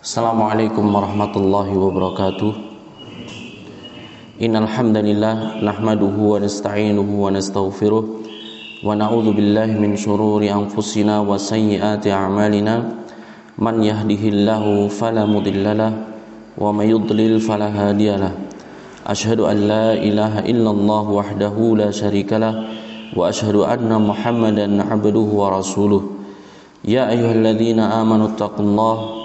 Assalamualaikum warahmatullahi wabarakatuh. Innal hamdalillah nahmaduhu wa nasta'inuhu wa nastaghfiruh wa na'udzu billahi min shururi anfusina wa sayyiati a'malina. Man yahdihillahu fala mudhillalah wa may yudlil fala hadiyalah Ashhadu an la ilaha illallah wahdahu la syarikalah wa ashhadu anna Muhammadan 'abduhu wa rasuluh. Ya ayyuhalladzina amanu taqullaha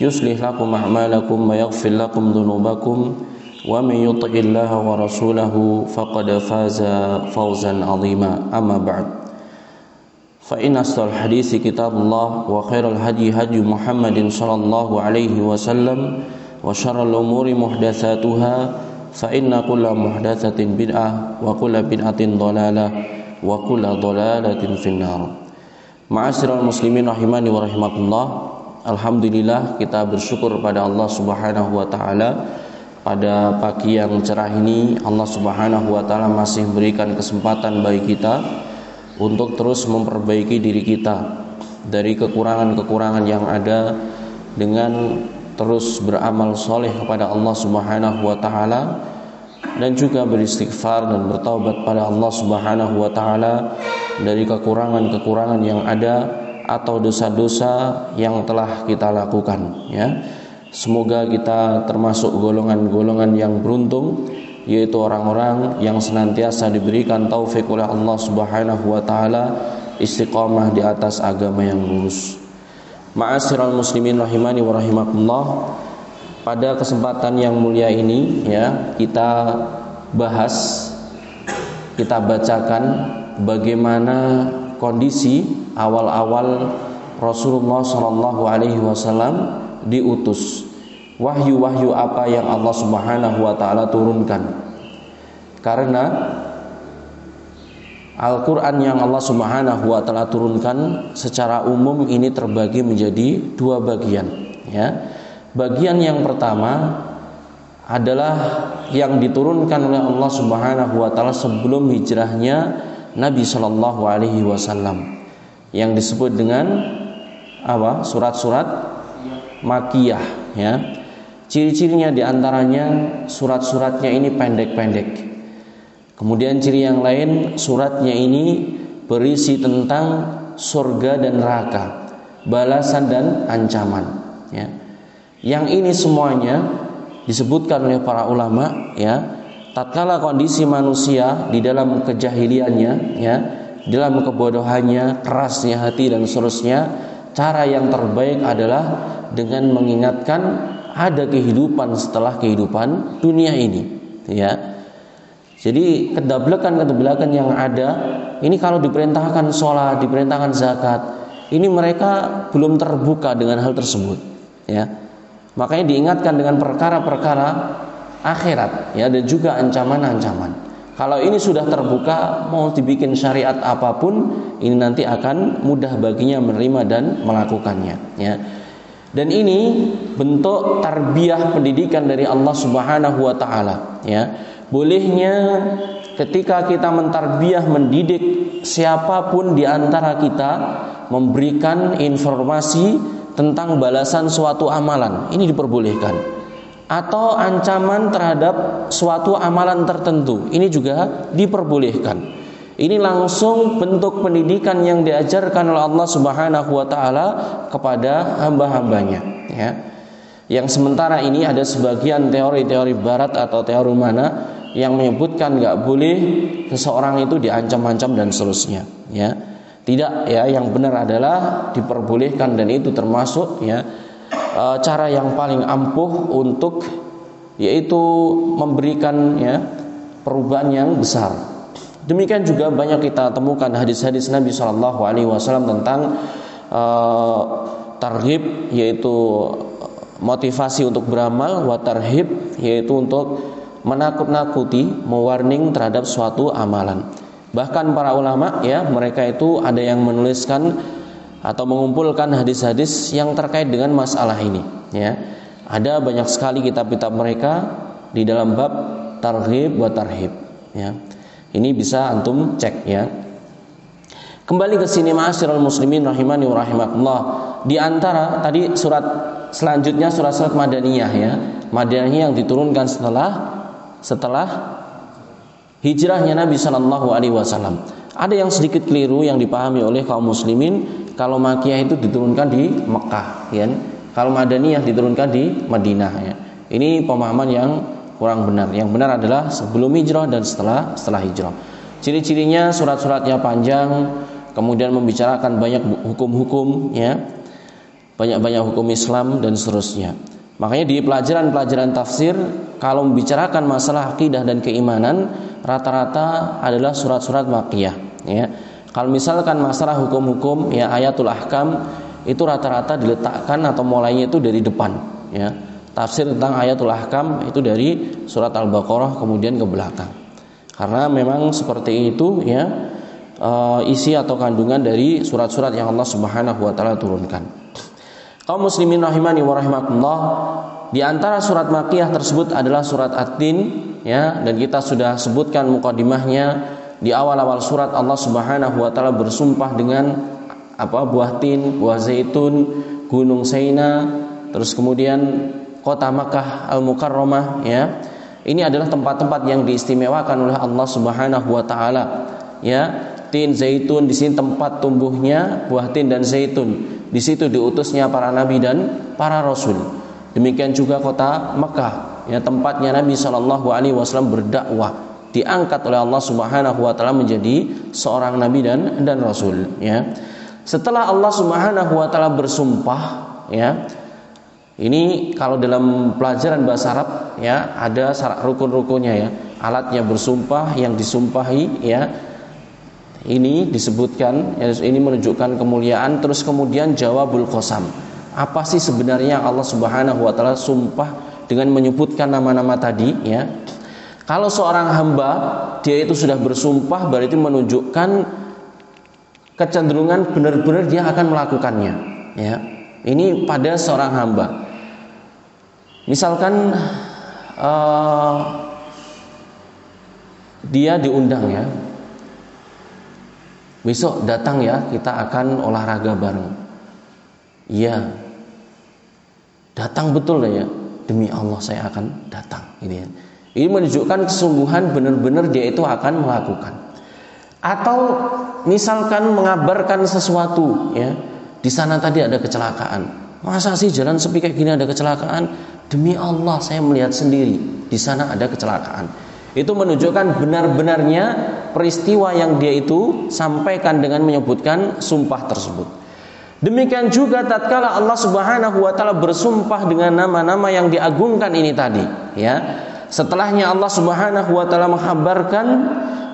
يصلح لكم أعمالكم ويغفر لكم ذنوبكم ومن يطع الله ورسوله فقد فاز فوزا عظيما أما بعد فإن أصدق الحديث كتاب الله وخير الهدي هدي محمد صلى الله عليه وسلم وشر الأمور محدثاتها فإن كل محدثة بدعة وكل بدعة ضلالة وكل ضلالة في النار معاشر المسلمين رحماني ورحمة الله Alhamdulillah kita bersyukur pada Allah Subhanahu wa taala. Pada pagi yang cerah ini Allah Subhanahu wa taala masih memberikan kesempatan bagi kita untuk terus memperbaiki diri kita dari kekurangan-kekurangan yang ada dengan terus beramal soleh kepada Allah Subhanahu wa taala dan juga beristighfar dan bertaubat pada Allah Subhanahu wa taala dari kekurangan-kekurangan yang ada atau dosa-dosa yang telah kita lakukan ya. Semoga kita termasuk golongan-golongan yang beruntung yaitu orang-orang yang senantiasa diberikan taufik oleh Allah Subhanahu wa taala istiqamah di atas agama yang lurus. Ma'asyiral muslimin rahimani wa rahimakumullah. Pada kesempatan yang mulia ini ya, kita bahas kita bacakan bagaimana kondisi awal-awal Rasulullah Shallallahu Alaihi Wasallam diutus. Wahyu-wahyu apa yang Allah Subhanahu Wa Taala turunkan? Karena Al-Quran yang Allah Subhanahu Wa Taala turunkan secara umum ini terbagi menjadi dua bagian ya. Bagian yang pertama adalah yang diturunkan oleh Allah Subhanahu Wa Taala sebelum hijrahnya Nabi Shallallahu Alaihi Wasallam yang disebut dengan apa? Surat-surat makiyah ya. Ciri-cirinya di antaranya surat-suratnya ini pendek-pendek. Kemudian ciri yang lain suratnya ini berisi tentang surga dan neraka balasan dan ancaman ya. Yang ini semuanya disebutkan oleh para ulama ya. Tatkala kondisi manusia di dalam kejahiliannya ya dalam kebodohannya kerasnya hati dan seterusnya cara yang terbaik adalah dengan mengingatkan ada kehidupan setelah kehidupan dunia ini ya jadi kedablakan-kedablakan yang ada ini kalau diperintahkan sholat, diperintahkan zakat, ini mereka belum terbuka dengan hal tersebut, ya. Makanya diingatkan dengan perkara-perkara akhirat ya dan juga ancaman-ancaman. Kalau ini sudah terbuka mau dibikin syariat apa pun ini nanti akan mudah baginya menerima dan melakukannya ya. Dan ini bentuk tarbiyah pendidikan dari Allah Subhanahu wa taala ya. Bolehnya ketika kita mentarbiyah mendidik siapa pun di antara kita memberikan informasi tentang balasan suatu amalan. Ini diperbolehkan atau ancaman terhadap suatu amalan tertentu. Ini juga diperbolehkan. Ini langsung bentuk pendidikan yang diajarkan oleh Allah Subhanahu wa taala kepada hamba-hambanya, ya. Yang sementara ini ada sebagian teori-teori barat atau teori mana yang menyebutkan nggak boleh seseorang itu diancam-ancam dan seterusnya, ya. Tidak ya, yang benar adalah diperbolehkan dan itu termasuk ya e, cara yang paling ampuh untuk yaitu memberikan ya perubahan yang besar. Demikian juga banyak kita temukan hadis-hadis Nabi Shallallahu Alaihi Wasallam tentang uh, targhib yaitu motivasi untuk beramal, wa tarhib yaitu untuk menakut-nakuti, mewarning terhadap suatu amalan. Bahkan para ulama ya, mereka itu ada yang menuliskan atau mengumpulkan hadis-hadis yang terkait dengan masalah ini ya. Ada banyak sekali kitab-kitab mereka di dalam bab tarhib wa tarhib ya. Ini bisa antum cek ya. Kembali ke sini ma'asyiral muslimin rahimani wa rahimakumullah. Di antara tadi surat selanjutnya surat-surat Madaniyah ya. Madaniyah yang diturunkan setelah setelah hijrahnya Nabi Shallallahu alaihi wasallam. Ada yang sedikit keliru yang dipahami oleh kaum muslimin kalau Makiyah itu diturunkan di Mekah ya. Kalau Madaniyah diturunkan di Madinah ya. Ini pemahaman yang kurang benar. Yang benar adalah sebelum hijrah dan setelah setelah hijrah. Ciri-cirinya surat-suratnya panjang, kemudian membicarakan banyak hukum-hukum ya banyak-banyak hukum Islam dan seterusnya makanya di pelajaran-pelajaran tafsir kalau membicarakan masalah akidah dan keimanan rata-rata adalah surat-surat makiyah ya kalau misalkan masalah hukum-hukum ya ayatul ahkam itu rata-rata diletakkan atau mulainya itu dari depan ya tafsir tentang ayatul ahkam itu dari surat al-baqarah kemudian ke belakang karena memang seperti itu ya uh, isi atau kandungan dari surat-surat yang Allah Subhanahu wa taala turunkan. Kaum muslimin rahimani wa rahimakumullah, di antara surat Makkiyah tersebut adalah surat At-Tin ya dan kita sudah sebutkan mukadimahnya di awal-awal surat Allah Subhanahu wa taala bersumpah dengan apa buah tin, buah zaitun, gunung Saina, terus kemudian kota Makkah Al-Mukarramah ya. Ini adalah tempat-tempat yang diistimewakan oleh Allah Subhanahu wa taala ya tin zaitun di sini tempat tumbuhnya buah tin dan zaitun. Di situ diutusnya para nabi dan para rasul. Demikian juga kota Mekah, ya tempatnya Nabi Shallallahu Alaihi Wasallam berdakwah, diangkat oleh Allah Subhanahu Wa Taala menjadi seorang nabi dan dan rasul. Ya, setelah Allah Subhanahu Wa Taala bersumpah, ya, ini kalau dalam pelajaran bahasa Arab, ya ada rukun-rukunnya ya, alatnya bersumpah yang disumpahi, ya ini disebutkan ini menunjukkan kemuliaan terus kemudian jawabul qasam. Apa sih sebenarnya Allah Subhanahu wa taala sumpah dengan menyebutkan nama-nama tadi ya. Kalau seorang hamba dia itu sudah bersumpah berarti menunjukkan kecenderungan benar-benar dia akan melakukannya ya. Ini pada seorang hamba. Misalkan uh, dia diundang ya Besok datang ya, kita akan olahraga bareng. Iya. Datang betul ya. Demi Allah saya akan datang. Ini ya. Ini menunjukkan kesungguhan benar-benar dia itu akan melakukan. Atau misalkan mengabarkan sesuatu ya. Di sana tadi ada kecelakaan. Masa sih jalan sepi kayak gini ada kecelakaan? Demi Allah saya melihat sendiri di sana ada kecelakaan. Itu menunjukkan benar-benarnya peristiwa yang dia itu sampaikan dengan menyebutkan sumpah tersebut. Demikian juga tatkala Allah Subhanahu wa taala bersumpah dengan nama-nama yang diagungkan ini tadi, ya. Setelahnya Allah Subhanahu wa taala menghabarkan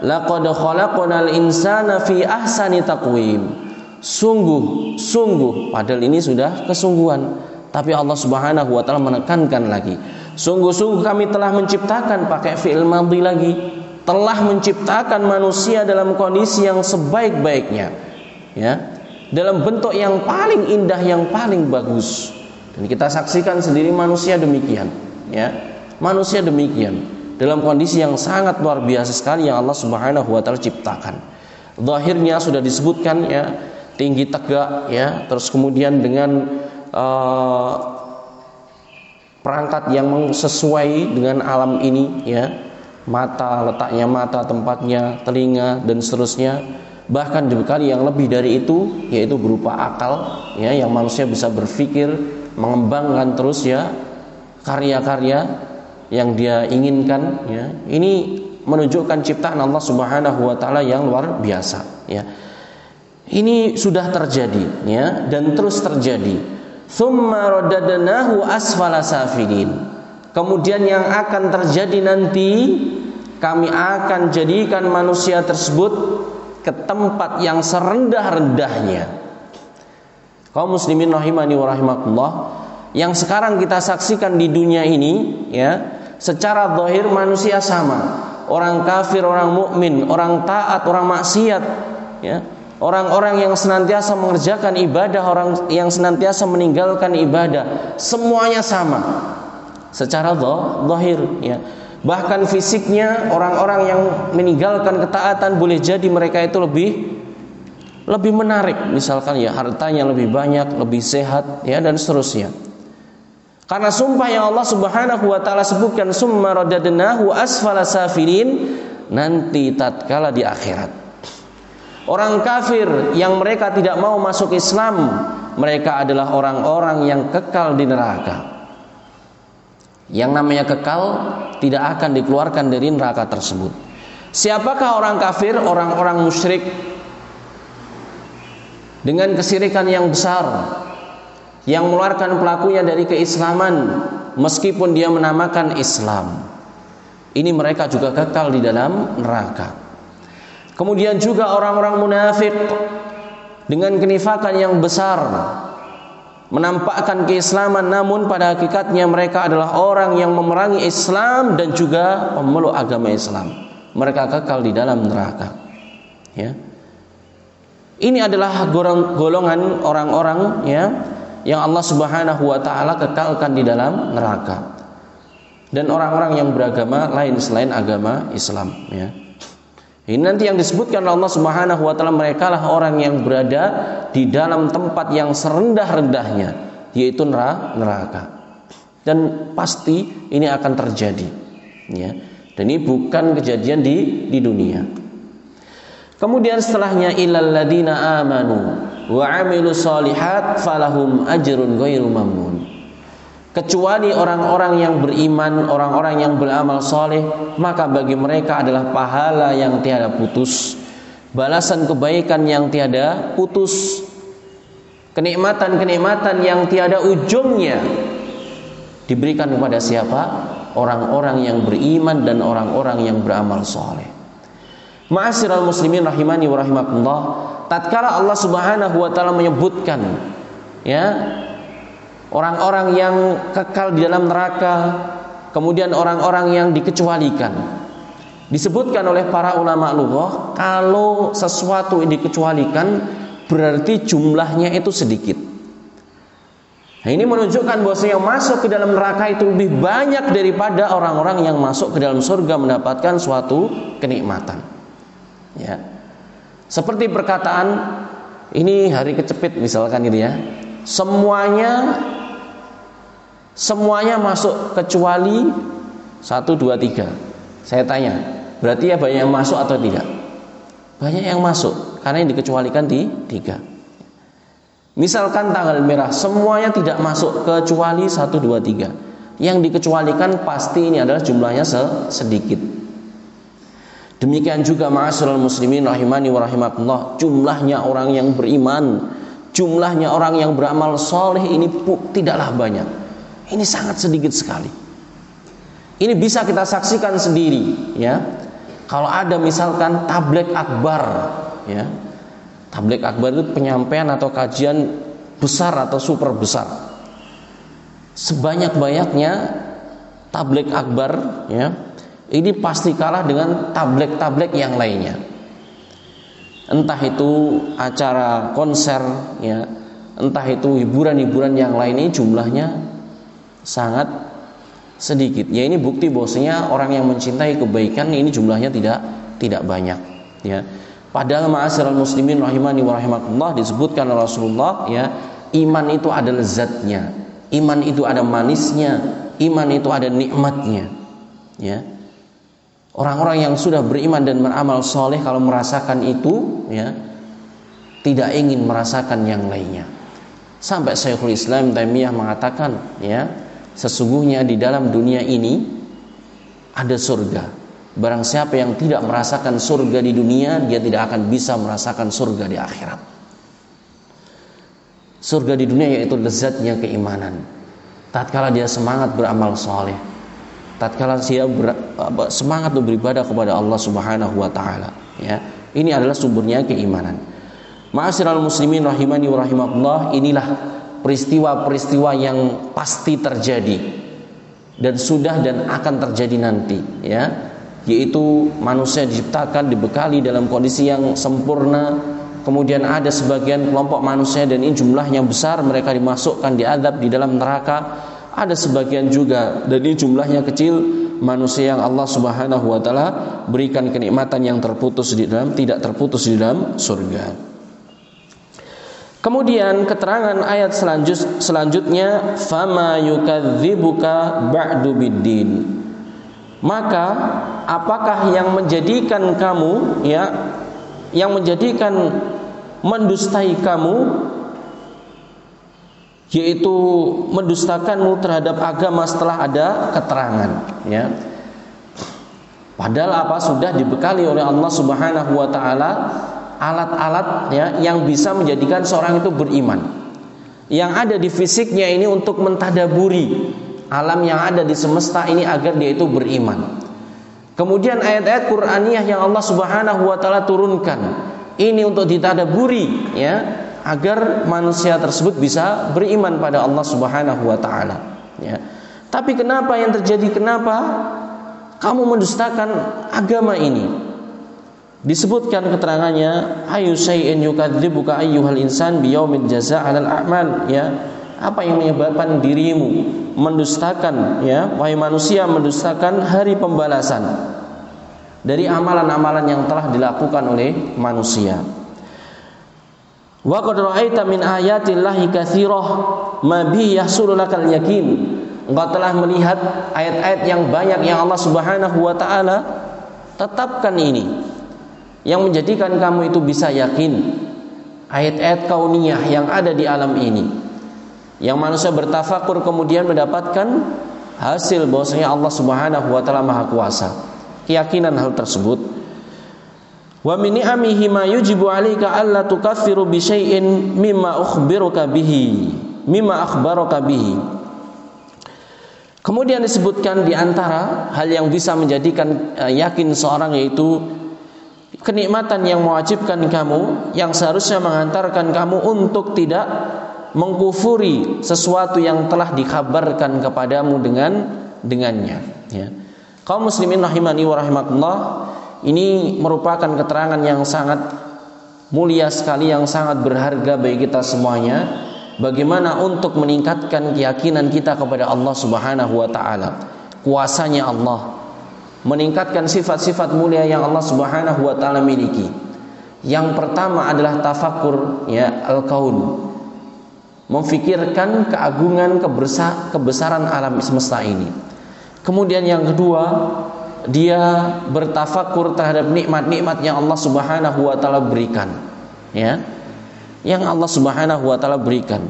laqad khalaqnal insana fi ahsani taqwim. Sungguh, sungguh padahal ini sudah kesungguhan, tapi Allah Subhanahu wa taala menekankan lagi Sungguh-sungguh kami telah menciptakan pakai fi'il madhi lagi, telah menciptakan manusia dalam kondisi yang sebaik-baiknya. Ya. Dalam bentuk yang paling indah, yang paling bagus. Dan kita saksikan sendiri manusia demikian, ya. Manusia demikian dalam kondisi yang sangat luar biasa sekali yang Allah Subhanahu wa taala ciptakan. Zahirnya sudah disebutkan ya, tinggi tegak ya, terus kemudian dengan uh, perangkat yang sesuai dengan alam ini ya mata letaknya mata tempatnya telinga dan seterusnya bahkan dibekali yang lebih dari itu yaitu berupa akal ya yang manusia bisa berpikir mengembangkan terus ya karya-karya yang dia inginkan ya. Ini menunjukkan ciptaan Allah Subhanahu wa taala yang luar biasa ya. Ini sudah terjadi ya dan terus terjadi. Thumma radadnahu asfala safilin kemudian yang akan terjadi nanti kami akan jadikan manusia tersebut ke tempat yang serendah-rendahnya. Kaum muslimin rahimani wa rahimakumullah Yang sekarang kita saksikan di dunia ini ya, secara zahir manusia sama. Orang kafir, orang mukmin, orang taat, orang maksiat ya. Orang-orang yang senantiasa mengerjakan ibadah, orang yang senantiasa meninggalkan ibadah, semuanya sama. Secara zahir ya. Bahkan fisiknya orang-orang yang meninggalkan ketaatan boleh jadi mereka itu lebih lebih menarik, misalkan ya hartanya lebih banyak, lebih sehat ya dan seterusnya. Karena sumpah yang Allah Subhanahu wa taala sebutkan summa radadnahu asfala safilin nanti tatkala di akhirat Orang kafir yang mereka tidak mau masuk Islam, mereka adalah orang-orang yang kekal di neraka. Yang namanya kekal tidak akan dikeluarkan dari neraka tersebut. Siapakah orang kafir? Orang-orang musyrik dengan kesirikan yang besar yang mengeluarkan pelakunya dari keislaman meskipun dia menamakan Islam. Ini mereka juga kekal di dalam neraka. Kemudian juga orang-orang munafik dengan kenifakan yang besar menampakkan keislaman namun pada hakikatnya mereka adalah orang yang memerangi Islam dan juga pemeluk agama Islam. Mereka kekal di dalam neraka. Ya. Ini adalah golongan orang-orang ya yang Allah Subhanahu wa taala kekalkan di dalam neraka. Dan orang-orang yang beragama lain selain agama Islam ya. Ini nanti yang disebutkan Allah Subhanahu wa taala mereka lah orang yang berada di dalam tempat yang serendah-rendahnya yaitu neraka. Dan pasti ini akan terjadi ya. Dan ini bukan kejadian di di dunia. Kemudian setelahnya ilal ladina amanu wa amilu salihat falahum ajrun ghairu mamnun kecuali orang-orang yang beriman, orang-orang yang beramal soleh, maka bagi mereka adalah pahala yang tiada putus, balasan kebaikan yang tiada putus, kenikmatan-kenikmatan yang tiada ujungnya diberikan kepada siapa? Orang-orang yang beriman dan orang-orang yang beramal soleh. Ma'asyiral muslimin rahimani wa rahimakumullah, tatkala Allah Subhanahu wa taala menyebutkan ya orang-orang yang kekal di dalam neraka, kemudian orang-orang yang dikecualikan. Disebutkan oleh para ulama lughah, kalau sesuatu yang dikecualikan berarti jumlahnya itu sedikit. Nah, ini menunjukkan bahwa yang masuk ke dalam neraka itu lebih banyak daripada orang-orang yang masuk ke dalam surga mendapatkan suatu kenikmatan. Ya. Seperti perkataan ini hari kecepit misalkan gitu ya. Semuanya Semuanya masuk kecuali satu dua tiga. Saya tanya, berarti ya banyak yang masuk atau tidak? Banyak yang masuk karena yang dikecualikan di tiga. Misalkan tanggal merah, semuanya tidak masuk kecuali satu dua tiga. Yang dikecualikan pasti ini adalah jumlahnya sedikit. Demikian juga ma'asyiral muslimin rahimani wa rahimakumullah, jumlahnya orang yang beriman, jumlahnya orang yang beramal soleh ini tidaklah banyak ini sangat sedikit sekali. Ini bisa kita saksikan sendiri, ya. Kalau ada misalkan tablet akbar, ya. Tablet akbar itu penyampaian atau kajian besar atau super besar. Sebanyak-banyaknya tablet akbar, ya. Ini pasti kalah dengan tablet-tablet yang lainnya. Entah itu acara konser, ya. Entah itu hiburan-hiburan yang lain ini jumlahnya sangat sedikit. Ya ini bukti bahwasanya orang yang mencintai kebaikan ini jumlahnya tidak tidak banyak ya. Padahal ma'asyiral muslimin rahimani wa rahimakumullah disebutkan oleh Rasulullah ya, iman itu ada lezatnya, iman itu ada manisnya, iman itu ada nikmatnya. Ya. Orang-orang yang sudah beriman dan beramal soleh kalau merasakan itu ya tidak ingin merasakan yang lainnya. Sampai Syekhul Islam Taimiyah mengatakan ya sesungguhnya di dalam dunia ini ada surga. Barang siapa yang tidak merasakan surga di dunia, dia tidak akan bisa merasakan surga di akhirat. Surga di dunia yaitu lezatnya keimanan. Tatkala dia semangat beramal soleh, tatkala dia ber, semangat beribadah kepada Allah Subhanahu wa taala, ya. Ini adalah sumbernya keimanan. Ma'asyiral muslimin rahimani wa rahimakumullah, inilah peristiwa-peristiwa yang pasti terjadi dan sudah dan akan terjadi nanti ya yaitu manusia diciptakan dibekali dalam kondisi yang sempurna kemudian ada sebagian kelompok manusia dan ini jumlahnya besar mereka dimasukkan diadab di dalam neraka ada sebagian juga dan ini jumlahnya kecil manusia yang Allah Subhanahu wa taala berikan kenikmatan yang terputus di dalam tidak terputus di dalam surga. Kemudian keterangan ayat selanjut, selanjutnya fama yukadzibuka ba'du biddin. Maka apakah yang menjadikan kamu ya yang menjadikan mendustai kamu yaitu mendustakanmu terhadap agama setelah ada keterangan ya padahal apa sudah dibekali oleh Allah Subhanahu wa taala alat-alat ya yang bisa menjadikan seorang itu beriman. Yang ada di fisiknya ini untuk mentadaburi alam yang ada di semesta ini agar dia itu beriman. Kemudian ayat-ayat Qur'aniyah yang Allah Subhanahu wa taala turunkan ini untuk ditadaburi ya agar manusia tersebut bisa beriman pada Allah Subhanahu wa taala. Ya. Tapi kenapa yang terjadi? Kenapa kamu mendustakan agama ini? disebutkan keterangannya ayu syai'in yukadzibuka ayyuhal insan biyaumil jaza 'alal a'mal. Ya. Apa yang menyebabkan dirimu mendustakan ya? Wahai manusia mendustakan hari pembalasan dari amalan-amalan yang telah dilakukan oleh manusia wa qad ra'aita min ayatillahi katsirah. Ma bi yahsululakal yakin. Engkau telah melihat ayat-ayat yang banyak yang Allah Subhanahu wa taala tetapkan ini. Yang menjadikan kamu itu bisa yakin. Ayat-ayat kauniyah yang ada di alam ini. Yang manusia bertafakur kemudian mendapatkan hasil bahwasanya Allah Subhanahu wa taala Maha Kuasa. Keyakinan hal tersebut wa min ni'amihi ma yujibu 'alaika alla tukaffiru bi syai'in mimma ukhbiruka bihi mimma akhbaraka bihi Kemudian disebutkan di antara hal yang bisa menjadikan eh, yakin seorang yaitu kenikmatan yang mewajibkan kamu yang seharusnya mengantarkan kamu untuk tidak mengkufuri sesuatu yang telah dikabarkan kepadamu dengan dengannya ya. Kaum muslimin rahimani wa rahimakumullah ini merupakan keterangan yang sangat mulia sekali yang sangat berharga bagi kita semuanya bagaimana untuk meningkatkan keyakinan kita kepada Allah Subhanahu wa taala kuasanya Allah meningkatkan sifat-sifat mulia yang Allah Subhanahu wa taala miliki. Yang pertama adalah tafakur ya al-kaun. Memfikirkan keagungan kebesaran alam semesta ini. Kemudian yang kedua, dia bertafakur terhadap nikmat-nikmat yang Allah Subhanahu wa taala berikan. Ya. Yang Allah Subhanahu wa taala berikan.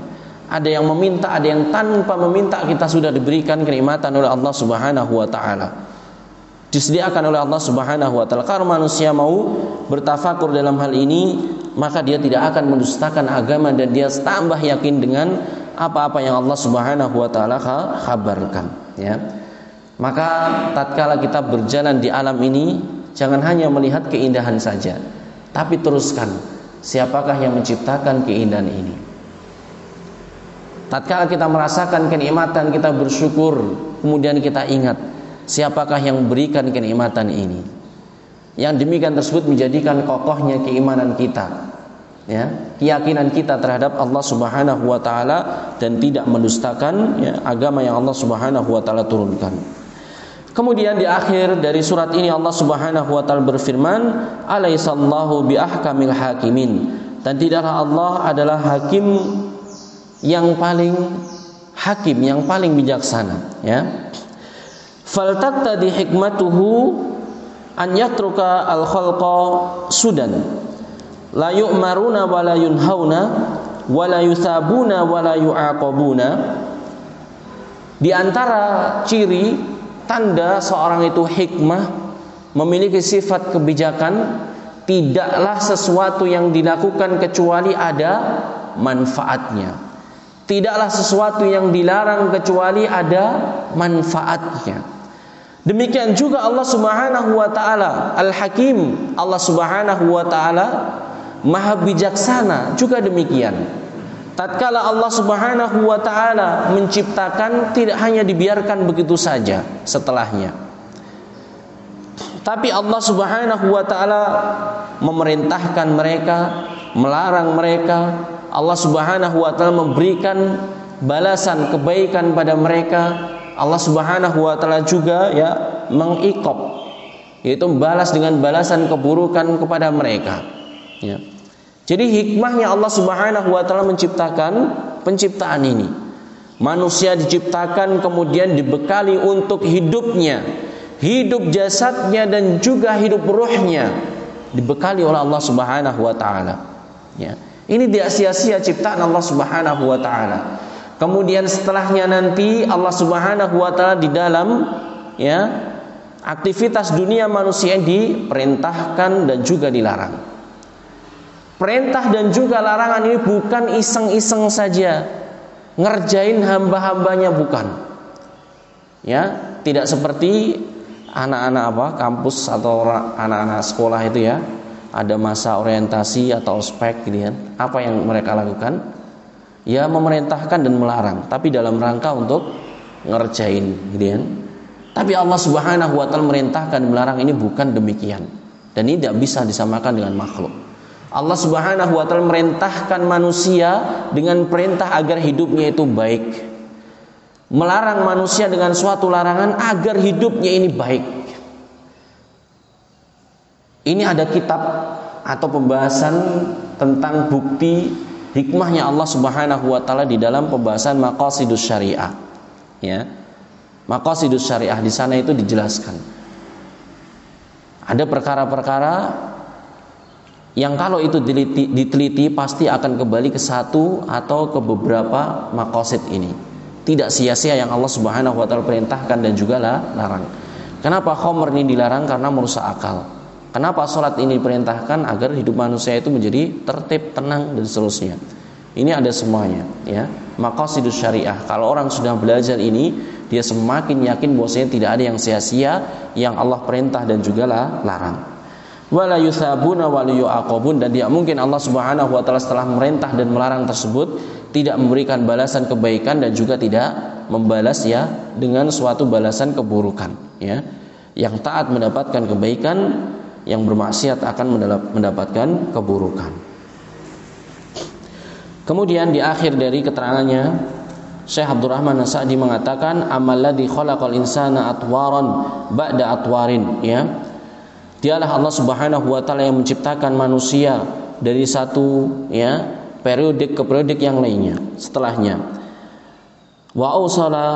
Ada yang meminta, ada yang tanpa meminta kita sudah diberikan kenikmatan oleh Allah Subhanahu wa taala disediakan oleh Allah Subhanahu wa taala. Kalau manusia mau bertafakur dalam hal ini, maka dia tidak akan mendustakan agama dan dia tambah yakin dengan apa-apa yang Allah Subhanahu wa taala kabarkan, ya. Maka tatkala kita berjalan di alam ini, jangan hanya melihat keindahan saja, tapi teruskan siapakah yang menciptakan keindahan ini. Tatkala kita merasakan kenikmatan, kita bersyukur, kemudian kita ingat siapakah yang memberikan kenikmatan ini yang demikian tersebut menjadikan kokohnya keimanan kita ya keyakinan kita terhadap Allah Subhanahu wa taala dan tidak mendustakan ya, agama yang Allah Subhanahu wa taala turunkan Kemudian di akhir dari surat ini Allah Subhanahu wa taala berfirman, "Alaisallahu biahkamil hakimin." Dan tidaklah Allah adalah hakim yang paling hakim, yang paling bijaksana, ya. Faltaqtadi hikmatuhu an yatruka al khalqa sudan. La yu'maruna wa la yunhauna wa la yusabuna wa la yu'aqabuna. Di antara ciri tanda seorang itu hikmah memiliki sifat kebijakan tidaklah sesuatu yang dilakukan kecuali ada manfaatnya tidaklah sesuatu yang dilarang kecuali ada manfaatnya Demikian juga Allah Subhanahu wa taala Al-Hakim, Allah Subhanahu wa taala Maha bijaksana juga demikian. Tatkala Allah Subhanahu wa taala menciptakan tidak hanya dibiarkan begitu saja setelahnya. Tapi Allah Subhanahu wa taala memerintahkan mereka, melarang mereka. Allah Subhanahu wa taala memberikan balasan kebaikan pada mereka. Allah Subhanahu wa taala juga ya mengikop yaitu membalas dengan balasan keburukan kepada mereka. Ya. Jadi hikmahnya Allah Subhanahu wa taala menciptakan penciptaan ini. Manusia diciptakan kemudian dibekali untuk hidupnya, hidup jasadnya dan juga hidup ruhnya dibekali oleh Allah Subhanahu wa taala. Ya. Ini tidak sia-sia ciptaan Allah Subhanahu wa taala. Kemudian setelahnya nanti Allah Subhanahu wa taala di dalam ya aktivitas dunia manusia diperintahkan dan juga dilarang. Perintah dan juga larangan ini bukan iseng-iseng saja ngerjain hamba-hambanya bukan. Ya, tidak seperti anak-anak apa kampus atau anak-anak sekolah itu ya ada masa orientasi atau ospek gitu ya. Apa yang mereka lakukan? Ya memerintahkan dan melarang, tapi dalam rangka untuk ngerjain gitu ya. Tapi Allah Subhanahu wa taala merintahkan dan melarang ini bukan demikian. Dan ini tidak bisa disamakan dengan makhluk. Allah Subhanahu wa taala merintahkan manusia dengan perintah agar hidupnya itu baik. Melarang manusia dengan suatu larangan agar hidupnya ini baik. Ini ada kitab atau pembahasan tentang bukti hikmahnya Allah Subhanahu wa taala di dalam pembahasan maqasidus syariah. Ya. Maqasidus syariah di sana itu dijelaskan. Ada perkara-perkara yang kalau itu diteliti, diteliti pasti akan kembali ke satu atau ke beberapa makosid ini. Tidak sia-sia yang Allah Subhanahu wa taala perintahkan dan juga larang. Kenapa khomer ini dilarang? Karena merusak akal. Kenapa sholat ini diperintahkan agar hidup manusia itu menjadi tertib, tenang dan seterusnya. Ini ada semuanya, ya. Maqasidus syariah. Kalau orang sudah belajar ini, dia semakin yakin bahwasanya tidak ada yang sia-sia yang Allah perintah dan juga larang wala wala yu'aqabun dan tidak mungkin Allah Subhanahu wa taala setelah merintah dan melarang tersebut tidak memberikan balasan kebaikan dan juga tidak membalas ya dengan suatu balasan keburukan ya. Yang taat mendapatkan kebaikan yang bermaksiat akan mendapatkan keburukan. Kemudian di akhir dari keterangannya Syekh Abdurrahman As-Sa'di mengatakan amal ladzi khalaqal insana atwaran ba'da atwarin ya Dialah Allah Subhanahu wa taala yang menciptakan manusia dari satu ya periode ke periode yang lainnya setelahnya. Wa ausala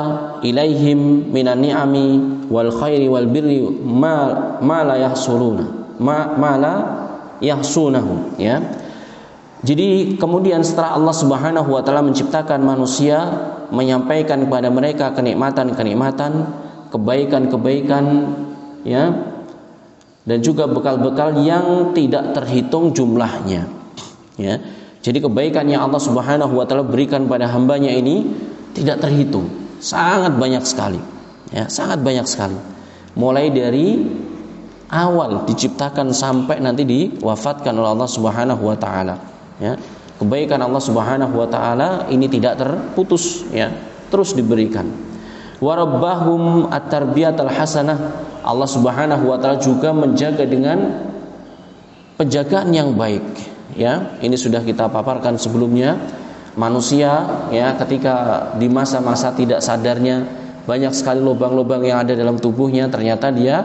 ilaihim minan ni'ami wal khairi wal birri ma, ma la yahsuluna ma, ma la yahsunahu ya. Jadi kemudian setelah Allah Subhanahu wa taala menciptakan manusia menyampaikan kepada mereka kenikmatan-kenikmatan, kebaikan-kebaikan ya dan juga bekal-bekal yang tidak terhitung jumlahnya. Ya. Jadi kebaikan yang Allah Subhanahu wa taala berikan pada hambanya ini tidak terhitung, sangat banyak sekali. Ya, sangat banyak sekali. Mulai dari awal diciptakan sampai nanti diwafatkan oleh Allah Subhanahu wa taala. Ya. Kebaikan Allah Subhanahu wa taala ini tidak terputus ya, terus diberikan. Warabbahum at-tarbiyatal hasanah Allah Subhanahu wa taala juga menjaga dengan penjagaan yang baik ya. Ini sudah kita paparkan sebelumnya. Manusia ya ketika di masa-masa tidak sadarnya banyak sekali lubang-lubang yang ada dalam tubuhnya ternyata dia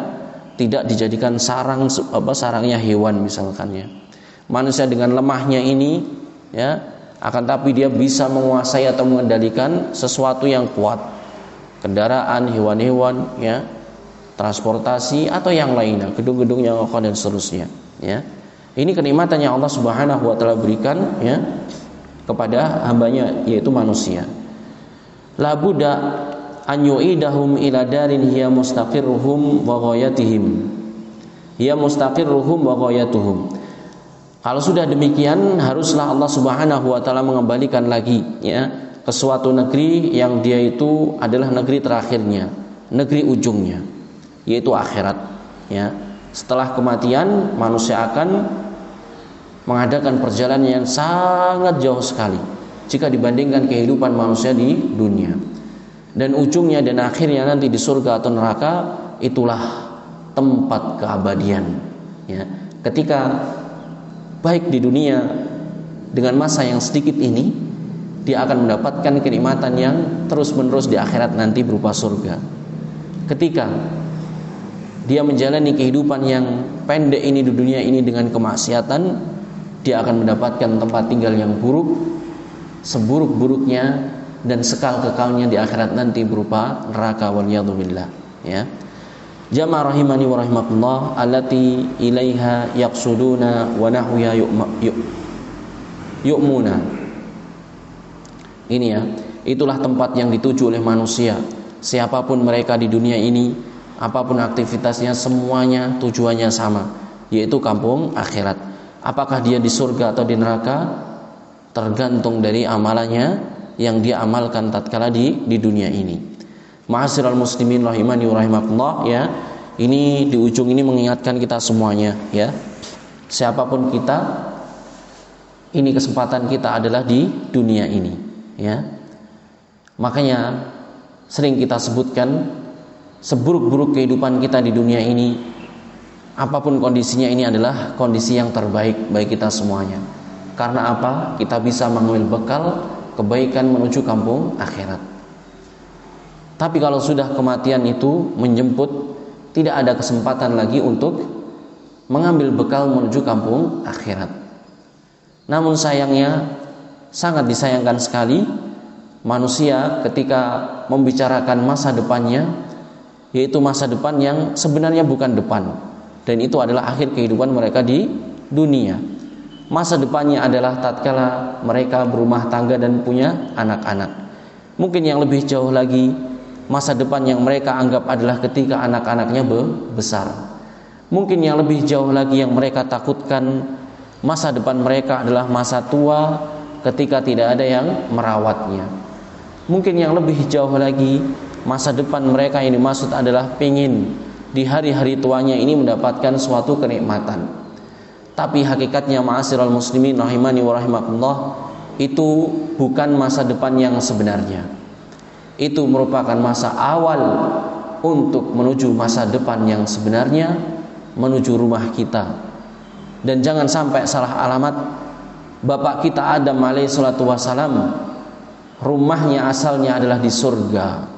tidak dijadikan sarang apa sarangnya hewan misalkan ya. Manusia dengan lemahnya ini ya akan tapi dia bisa menguasai atau mengendalikan sesuatu yang kuat. Kendaraan hewan-hewan ya transportasi atau yang lainnya, gedung-gedung yang kokoh dan seterusnya, ya. Ini kenikmatan yang Allah Subhanahu wa taala berikan ya kepada hambanya yaitu manusia. La buddha an yu'idahum ila darin hiya mustaqirruhum wa ghayatihim. Hiya mustaqirruhum wa ghayatuhum. Kalau sudah demikian haruslah Allah Subhanahu wa taala mengembalikan lagi ya ke suatu negeri yang dia itu adalah negeri terakhirnya, negeri ujungnya yaitu akhirat ya setelah kematian manusia akan mengadakan perjalanan yang sangat jauh sekali jika dibandingkan kehidupan manusia di dunia. Dan ujungnya dan akhirnya nanti di surga atau neraka itulah tempat keabadian. Ya. Ketika baik di dunia dengan masa yang sedikit ini dia akan mendapatkan kenikmatan yang terus-menerus di akhirat nanti berupa surga. Ketika dia menjalani kehidupan yang pendek ini di dunia ini dengan kemaksiatan, dia akan mendapatkan tempat tinggal yang buruk, seburuk-buruknya dan sekal-kekalnya di akhirat nanti berupa neraka waliyadzubillah ya. Jamaah rahimani wa rahimakumullah allati ilaiha yaqsuduna wa nahwiha yu'muna. Ini ya, itulah tempat yang dituju oleh manusia. Siapa pun mereka di dunia ini, apa pun aktivitasnya semuanya tujuannya sama, yaitu kampung akhirat. Apakah dia di surga atau di neraka tergantung dari amalannya yang dia amalkan tatkala di di dunia ini. Ma'asyiral muslimin rahimani wa rahimakumullah ya. Ini di ujung ini mengingatkan kita semuanya ya. Siapa pun kita ini kesempatan kita adalah di dunia ini ya. Makanya sering kita sebutkan seburuk-buruk kehidupan kita di dunia ini apa pun kondisinya ini adalah kondisi yang terbaik bagi kita semuanya. Karena apa? Kita bisa mengambil bekal kebaikan menuju kampung akhirat. Tapi kalau sudah kematian itu menjemput, tidak ada kesempatan lagi untuk mengambil bekal menuju kampung akhirat. Namun sayangnya sangat disayangkan sekali manusia ketika membicarakan masa depannya yaitu masa depan yang sebenarnya bukan depan dan itu adalah akhir kehidupan mereka di dunia. Masa depannya adalah tatkala mereka berumah tangga dan punya anak-anak. Mungkin yang lebih jauh lagi masa depan yang mereka anggap adalah ketika anak-anaknya besar. Mungkin yang lebih jauh lagi yang mereka takutkan masa depan mereka adalah masa tua ketika tidak ada yang merawatnya. Mungkin yang lebih jauh lagi masa depan mereka yang dimaksud adalah pingin di hari-hari tuanya ini mendapatkan suatu kenikmatan. Tapi hakikatnya ma'asyiral muslimin rahimani wa rahimakumullah itu bukan masa depan yang sebenarnya. Itu merupakan masa awal untuk menuju masa depan yang sebenarnya menuju rumah kita. Dan jangan sampai salah alamat Bapak kita Adam alaihi salatu wasalam rumahnya asalnya adalah di surga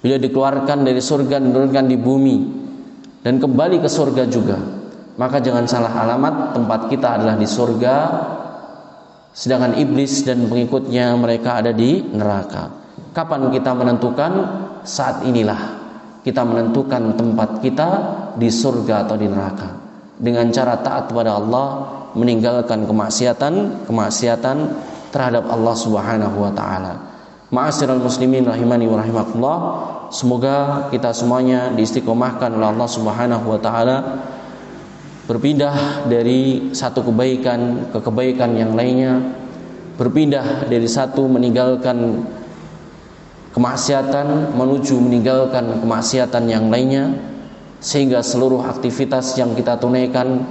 Beliau dikeluarkan dari surga dan di bumi dan kembali ke surga juga. Maka jangan salah alamat, tempat kita adalah di surga sedangkan iblis dan pengikutnya mereka ada di neraka. Kapan kita menentukan? Saat inilah kita menentukan tempat kita di surga atau di neraka. Dengan cara taat kepada Allah, meninggalkan kemaksiatan, kemaksiatan terhadap Allah Subhanahu wa taala. Ma'asyiral muslimin rahimani wa rahimakumullah. Semoga kita semuanya diistiqomahkan oleh Allah Subhanahu wa taala. Berpindah dari satu kebaikan ke kebaikan yang lainnya, berpindah dari satu meninggalkan kemaksiatan menuju meninggalkan kemaksiatan yang lainnya. Sehingga seluruh aktivitas yang kita tunaikan,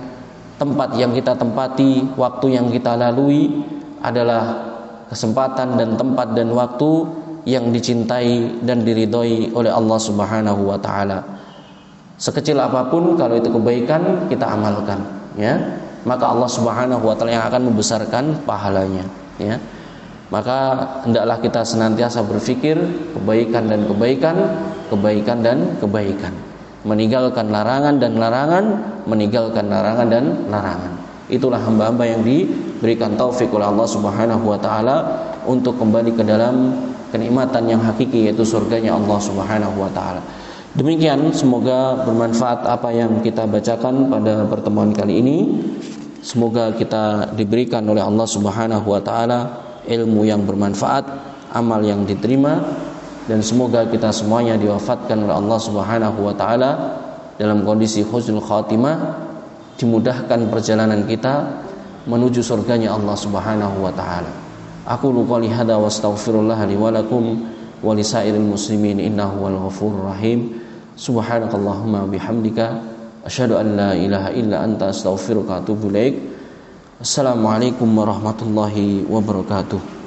tempat yang kita tempati, waktu yang kita lalui adalah kesempatan dan tempat dan waktu yang dicintai dan diridhoi oleh Allah Subhanahu wa taala. Sekecil apa pun kalau itu kebaikan kita amalkan, ya. Maka Allah Subhanahu wa taala yang akan membesarkan pahalanya, ya. Maka hendaklah kita senantiasa berpikir kebaikan dan kebaikan, kebaikan dan kebaikan. Meninggalkan larangan dan larangan, meninggalkan larangan dan larangan. Itulah hamba-hamba yang diberikan taufik oleh Allah Subhanahu wa taala untuk kembali ke dalam kenikmatan yang hakiki yaitu surganya Allah Subhanahu wa taala. Demikian semoga bermanfaat apa yang kita bacakan pada pertemuan kali ini. Semoga kita diberikan oleh Allah Subhanahu wa taala ilmu yang bermanfaat, amal yang diterima dan semoga kita semuanya diwafatkan oleh Allah Subhanahu wa taala dalam kondisi husnul khatimah dimudahkan perjalanan kita menuju surganya Allah Subhanahu wa taala. Aku lupa lihada wa astaghfirullah li wa lakum wa lisairil muslimin innahu wal ghafurur rahim. Subhanakallahumma bihamdika asyhadu an la ilaha illa anta astaghfiruka wa atubu ilaik. Assalamualaikum warahmatullahi wabarakatuh.